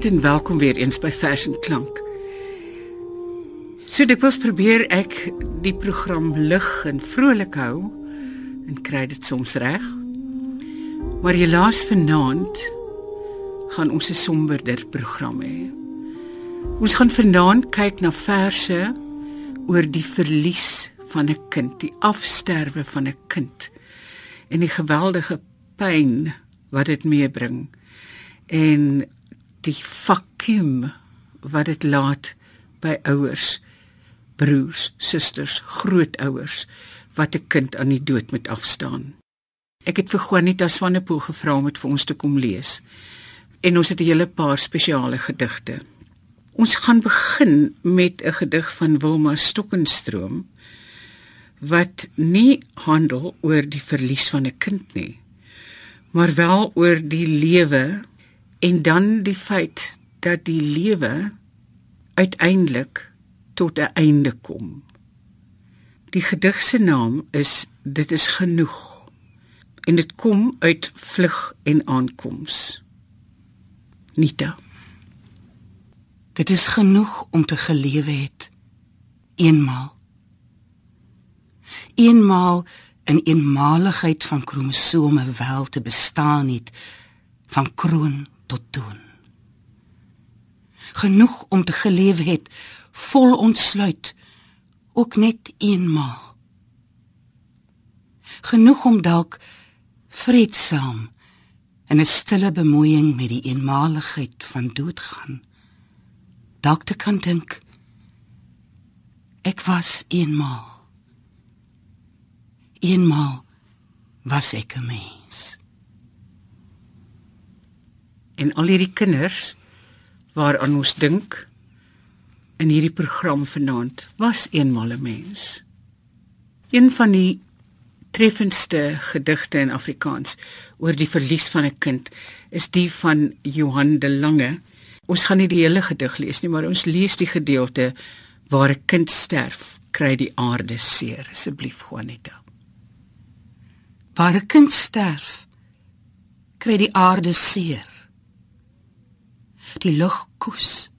Goeienaand en welkom weer eens by Vers en Klank. So dit was probeer ek die program lig en vrolik hou en kry dit soms reg. Maar helaas vanaand gaan ons 'n somberder program hê. Ons gaan vanaand kyk na verse oor die verlies van 'n kind, die afsterwe van 'n kind en die geweldige pyn wat dit meebring en die vakuum wat dit laat by ouers, broers, susters, grootouers wat 'n kind aan die dood moet afstaan. Ek het vir Juanita Swanepoel gevra om dit vir ons te kom lees. En ons het 'n hele paar spesiale gedigte. Ons gaan begin met 'n gedig van Wilma Stokkenstroom wat nie handel oor die verlies van 'n kind nie, maar wel oor die lewe en dan die feit dat die lewe uiteindelik tot 'n einde kom. Die gedig se naam is dit is genoeg en dit kom uit vlug en aankoms. Nita. Dit is genoeg om te gelewe het eenmaal. Eenmaal in eenmaligheid van kromosome wel te bestaan het van kroon tot toon. Genoeg om te geleef het vol ontsluit ook net eenmaal. Genoeg om dalk vreedsaam in 'n stille bemoeiing met die eenmaligheid van doodgaan. Dalk te kan dink ek was eenmaal. Eenmaal was ek 'n mens en al hierdie kinders waaraan ons dink in hierdie program vanaand was eenmal 'n mens. Een van die treffendste gedigte in Afrikaans oor die verlies van 'n kind is die van Johan de Lange. Ons gaan nie die hele gedig lees nie, maar ons lees die gedeelte waar 'n kind sterf, kry die aarde seer. Asseblief, Juanita. Waar 'n kind sterf, kry die aarde seer die lug koes.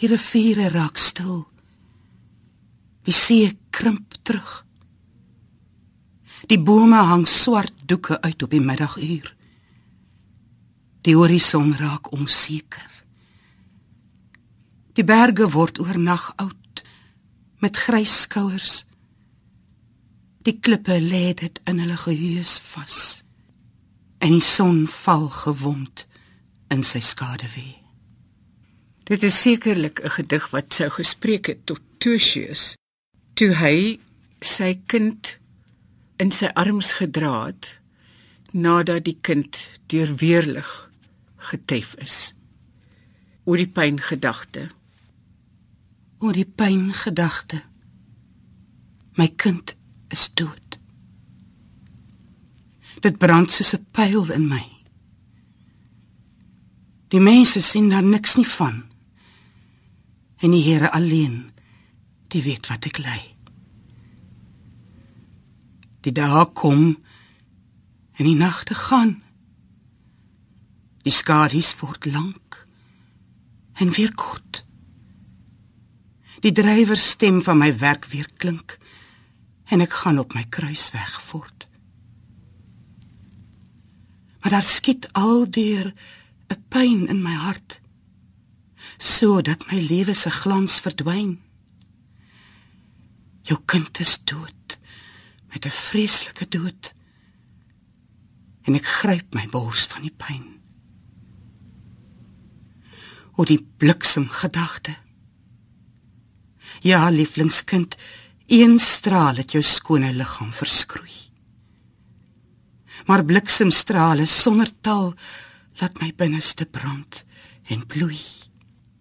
Die riviere raak stil. Die see krimp terug. Die bome hang swart doeke uit op die middaguur. Die horison raak onseker. Die berge word oornag oud met grys skouers. Die klippe lê dit in hulle geheus vas. En die son val gewond in sy skaduwee. Dit is sekerlik 'n gedig wat sou gespreek het tot Tertius toe hy sy kind in sy arms gedra het nadat die kind deur weerlig getef is. Oor die pyn gedagte. Oor die pyn gedagte. My kind is dood. Dit brand soos 'n pyl in my. Die mense sien daar niks nie van. En die Here alleen, die weet wat ek ly. Die dae kom en die nagte gaan. Die skadu's word lank en weer kort. Die drywer stem van my werk weer klink en ek gaan op my kruisweg voort. Maar daar skiet aldeer 'n pyn in my hart sodat my lewe se glans verdwyn. Jou kind is dood met 'n vreeslike dood en ek gryp my bors van die pyn. O die bliksem gedagte. Ja, lieflingskind, een straal het jou skone liggaam verskroei. Maar bliksemstrale sonder tal laat my binneste brand en bloei.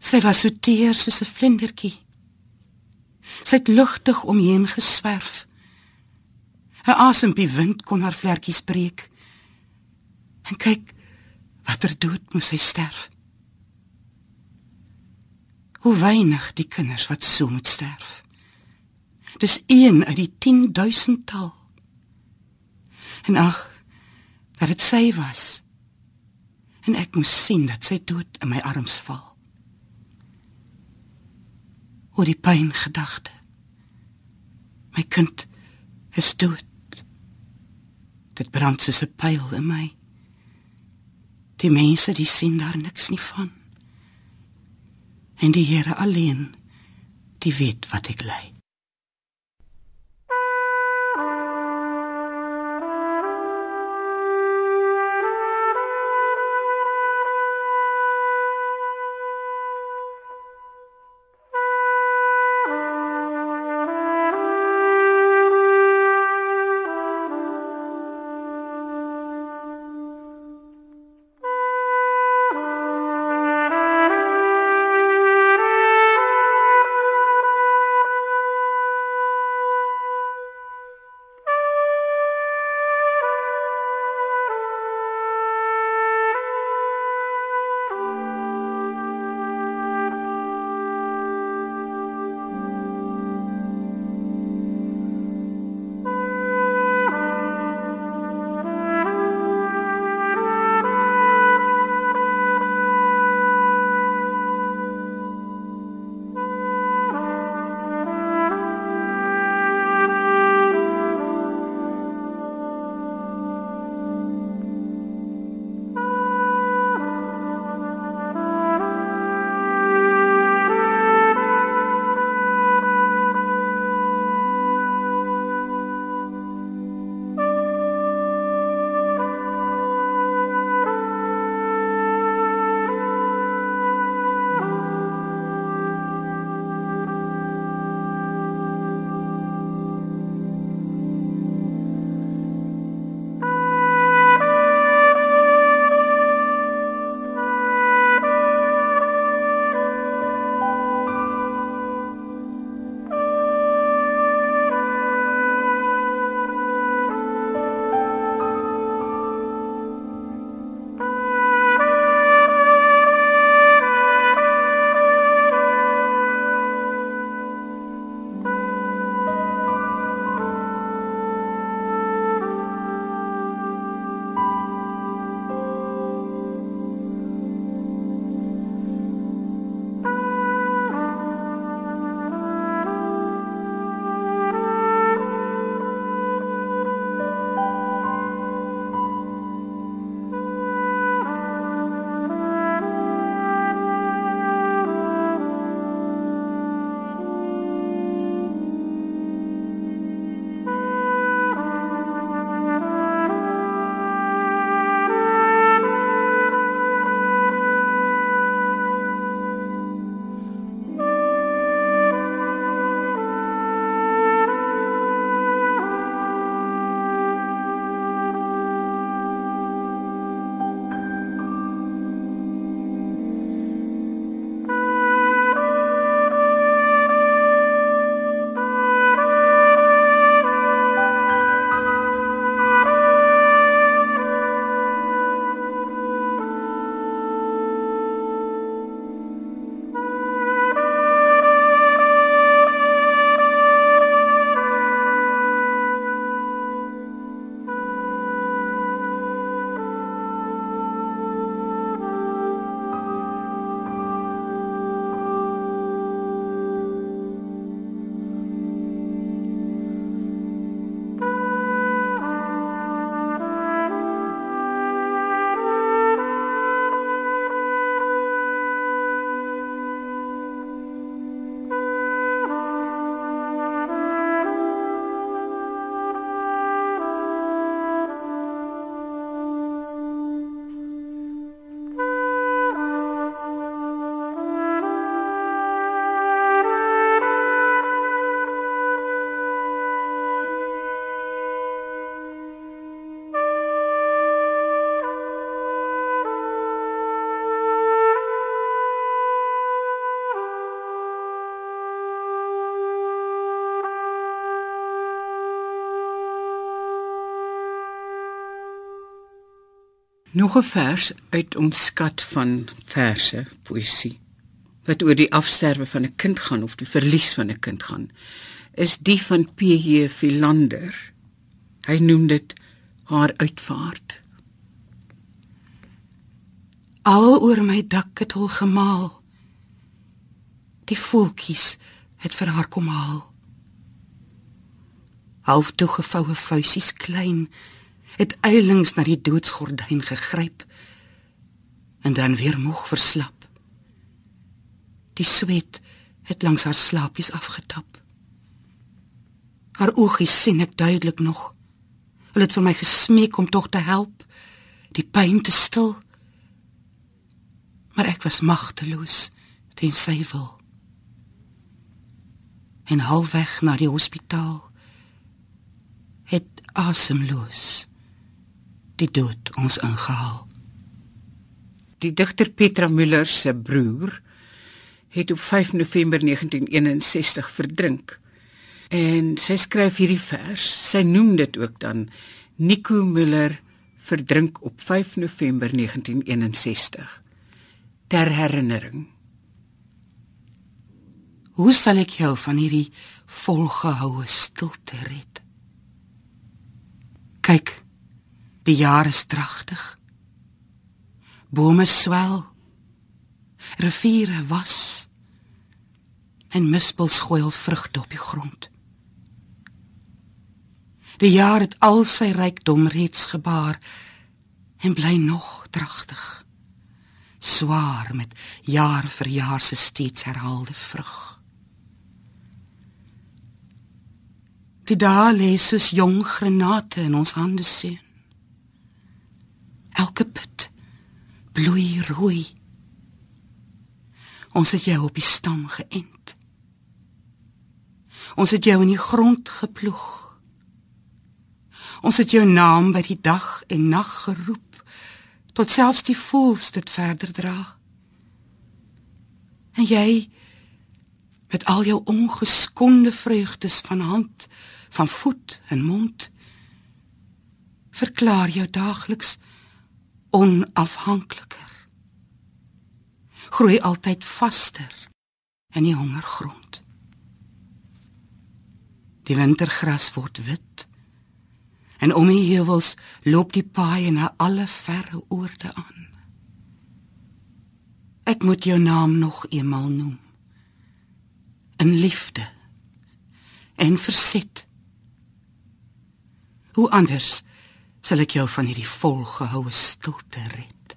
Sy was so teer soos 'n vlindertjie. Sy het lugtig omheen geswerf. 'n Asempie wind kon haar vlekkies breek. En kyk, watter dood moes sy sterf. Hoe weinig die kinders wat so moet sterf. Dis een uit die 10000 tal. En ag, dat dit sy was en ek moes sien dat sy dood in my arms val. Oor die pyn gedagte. My kind is dood. Dit brand soos 'n pyl in my. Die mense die sien daar niks nie van. En die Here alleen, die weet wat ek ly. Nog 'n vers uit ons skat van verse poësie wat oor die afsterwe van 'n kind gaan of die verlies van 'n kind gaan is die van P.J. Philander. Hy noem dit haar uitvaart. Al oor my dak het hul gemaal. Die voeltjies het vir haar kom haal. Half toegevoue vuisies klein het eilings na die doodsgordyn gegryp en dan weer moeg verslap. Die sweet het langs haar slaapies afgetap. Haar oogies sien ek duidelik nog. Hulle het vir my gesmeek om tog te help, die pyn te stil. Maar ek was magteloos teen sy wil. En halfweg na die hospitaal het asemloos die dood ons ingehaal. Die digter Petra Müller se broer het op 5 November 1961 verdrink. En sy skryf hierdie vers. Sy noem dit ook dan Nico Müller verdrink op 5 November 1961. Ter herinnering. Hoe sal ek jou van hierdie volgehoue stilte red? Kyk, die jare is dragtig. Bome swel. Riviere was en mispels gooi vrugte op die grond. Die jaar het al sy rykdom reeds gebaar en bly nog dragtig. Swaar met jaar vir jaar se steeds herhaalde vrug. Die dae lê soos jong granate in ons hande seën. Elke put bloei rooi. Ons het jou op die stam geënt. Ons het jou in die grond geploeg. Ons het jou naam by die dag en nag geroep tot selfs die voëls dit verder dra. En jy met al jou ongeskonde vreugdes van hand, van voet en mond verklaar jou daagliks onafhankliker. Groei altyd vaster in die hongergrond. Die wintergras word wit en om die heuwels loop die paaie na alle verre oorde aan. Ek moet jou naam nog eenmal noem. In liefde en verset. Hoe anders sal ek jou van hierdie volgehoue stilte red?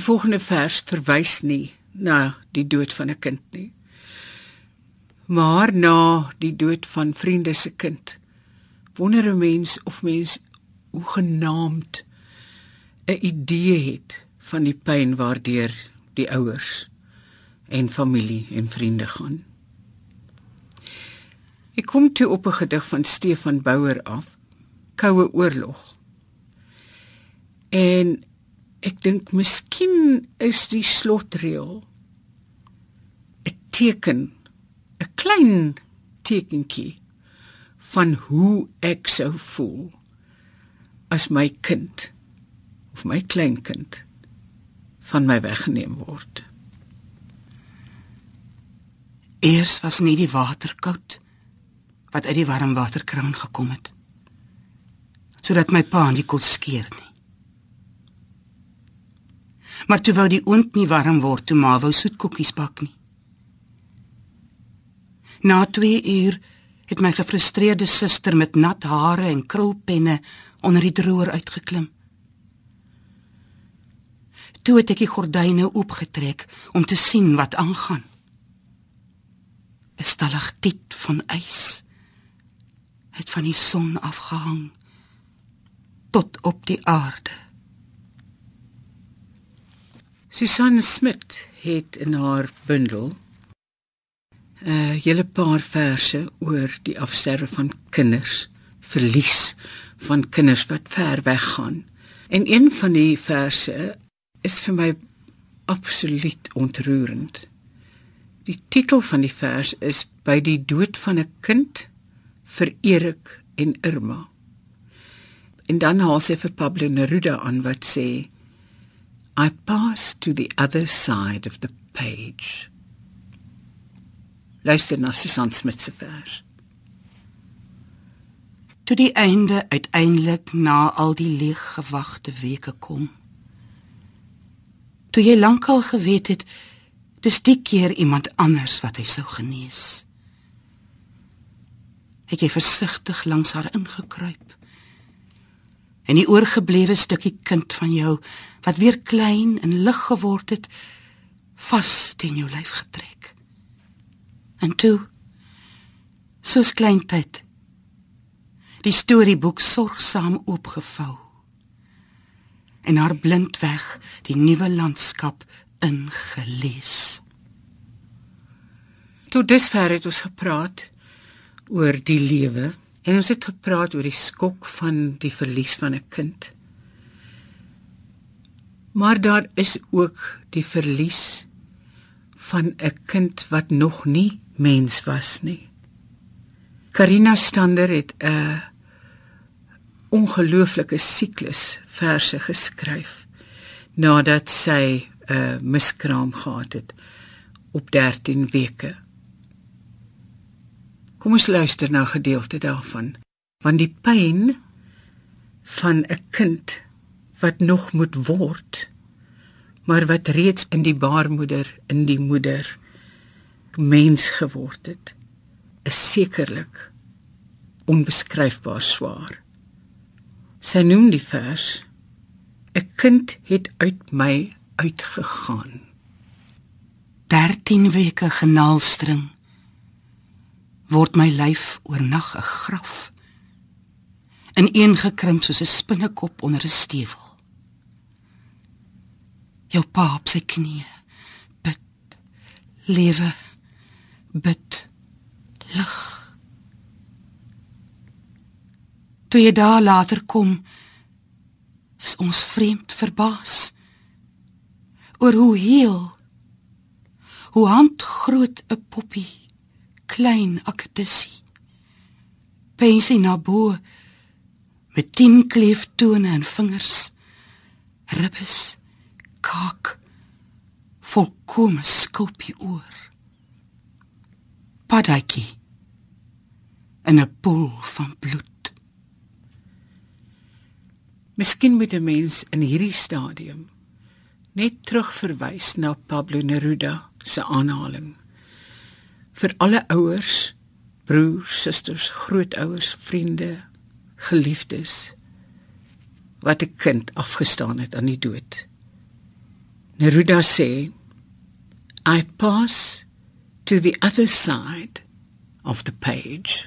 Die volgende vers verwys nie na die dood van 'n kind nie. Maar na die dood van vriende se kind wonder 'n mens of mens hoe genaamd 'n idee het van die pyn waardeur die ouers en familie en vriende gaan. Ek kom toe op 'n gedig van Stefan Bouwer af, Koue Oorlog. En ek dink miskien is die slotreël 'n teken, 'n klein tekentjie van hoe ek sou voel as my kind of my kleinkind van my weggeneem word. Eers was nie die water koud wat uit die warm waterkraan gekom het sodat my pa nie kon skeer nie. Maar toe wou die oond nie warm word toe ma wou soetkoekies bak nie. Na 2 uur het my gefrustreerde suster met nat hare en krulpenne onder die droër uitgeklim. Toe het ek die gordyne oopgetrek om te sien wat aangaan. 'n Stalagtiet van ys het van die son afgehang tot op die aarde. Susan Smit het in haar bundel 'n uh, hele paar verse oor die afsterwe van kinders, verlies van kinders wat ver weg gaan. En een van die verse is vir my absoluut ontroerend. Die titel van die vers is by die dood van 'n kind vir Erik en Irma. En dan haal sy vir Pablo Neruda aan wat sê I pass to the other side of the page. Luister na Susan Smit se vers. Toe die einde uiteindelik na al die leeg gewagte weke kom. Toe jy lankal geweet het dis die keer iemand anders wat hy sou genees. Het versigtig langs haar ingekruip. En die oorgeblewe stukkie kind van jou wat weer klein en lig geword het, vas teen jou lyf getrek. En toe soos kleintyd die storieboek sorgsaam oopgevou en haar blindweg die nuwe landskap ingelees. Tot dusver het ons gepraat oor die lewe en ons het gepraat oor die skok van die verlies van 'n kind. Maar daar is ook die verlies van 'n kind wat nog nie mens was nie. Karina Stander het 'n ongelooflike siklus verse geskryf nadat sy 'n uh, miskraam gehad het op 13 weke. Kom ons luister na 'n gedeelte daarvan. Want die pyn van 'n kind wat nog moet word, maar wat reeds in die baarmoeder in die moeder mens geword het, is sekerlik onbeskryfbaar swaar. Sy noem die vers 'n kind het uit my uitgegaan. 13 weke genaalstring word my lyf oornag 'n graf ineengekrimp soos 'n spinnekop onder 'n stewel. Jou pa op sy knie bid. Lewe. Bid. Lig. Toe jy daar later kom is ons vreemd verbaas oor hoe heel hoe handgroot 'n poppie klein akkedissie pensie na bo met 10 kleeftone en vingers ribbes kaak volkome skulpie oor. Padaiki in 'n pool van bloed. Miskien moet 'n mens in hierdie stadium net terugverwys na Pablo Neruda se aanhaling. Vir alle ouers, broers, susters, grootouers, vriende, geliefdes wat 'n kind afgestaan het aan die dood. Neruda sê, I pass to the other side of the page.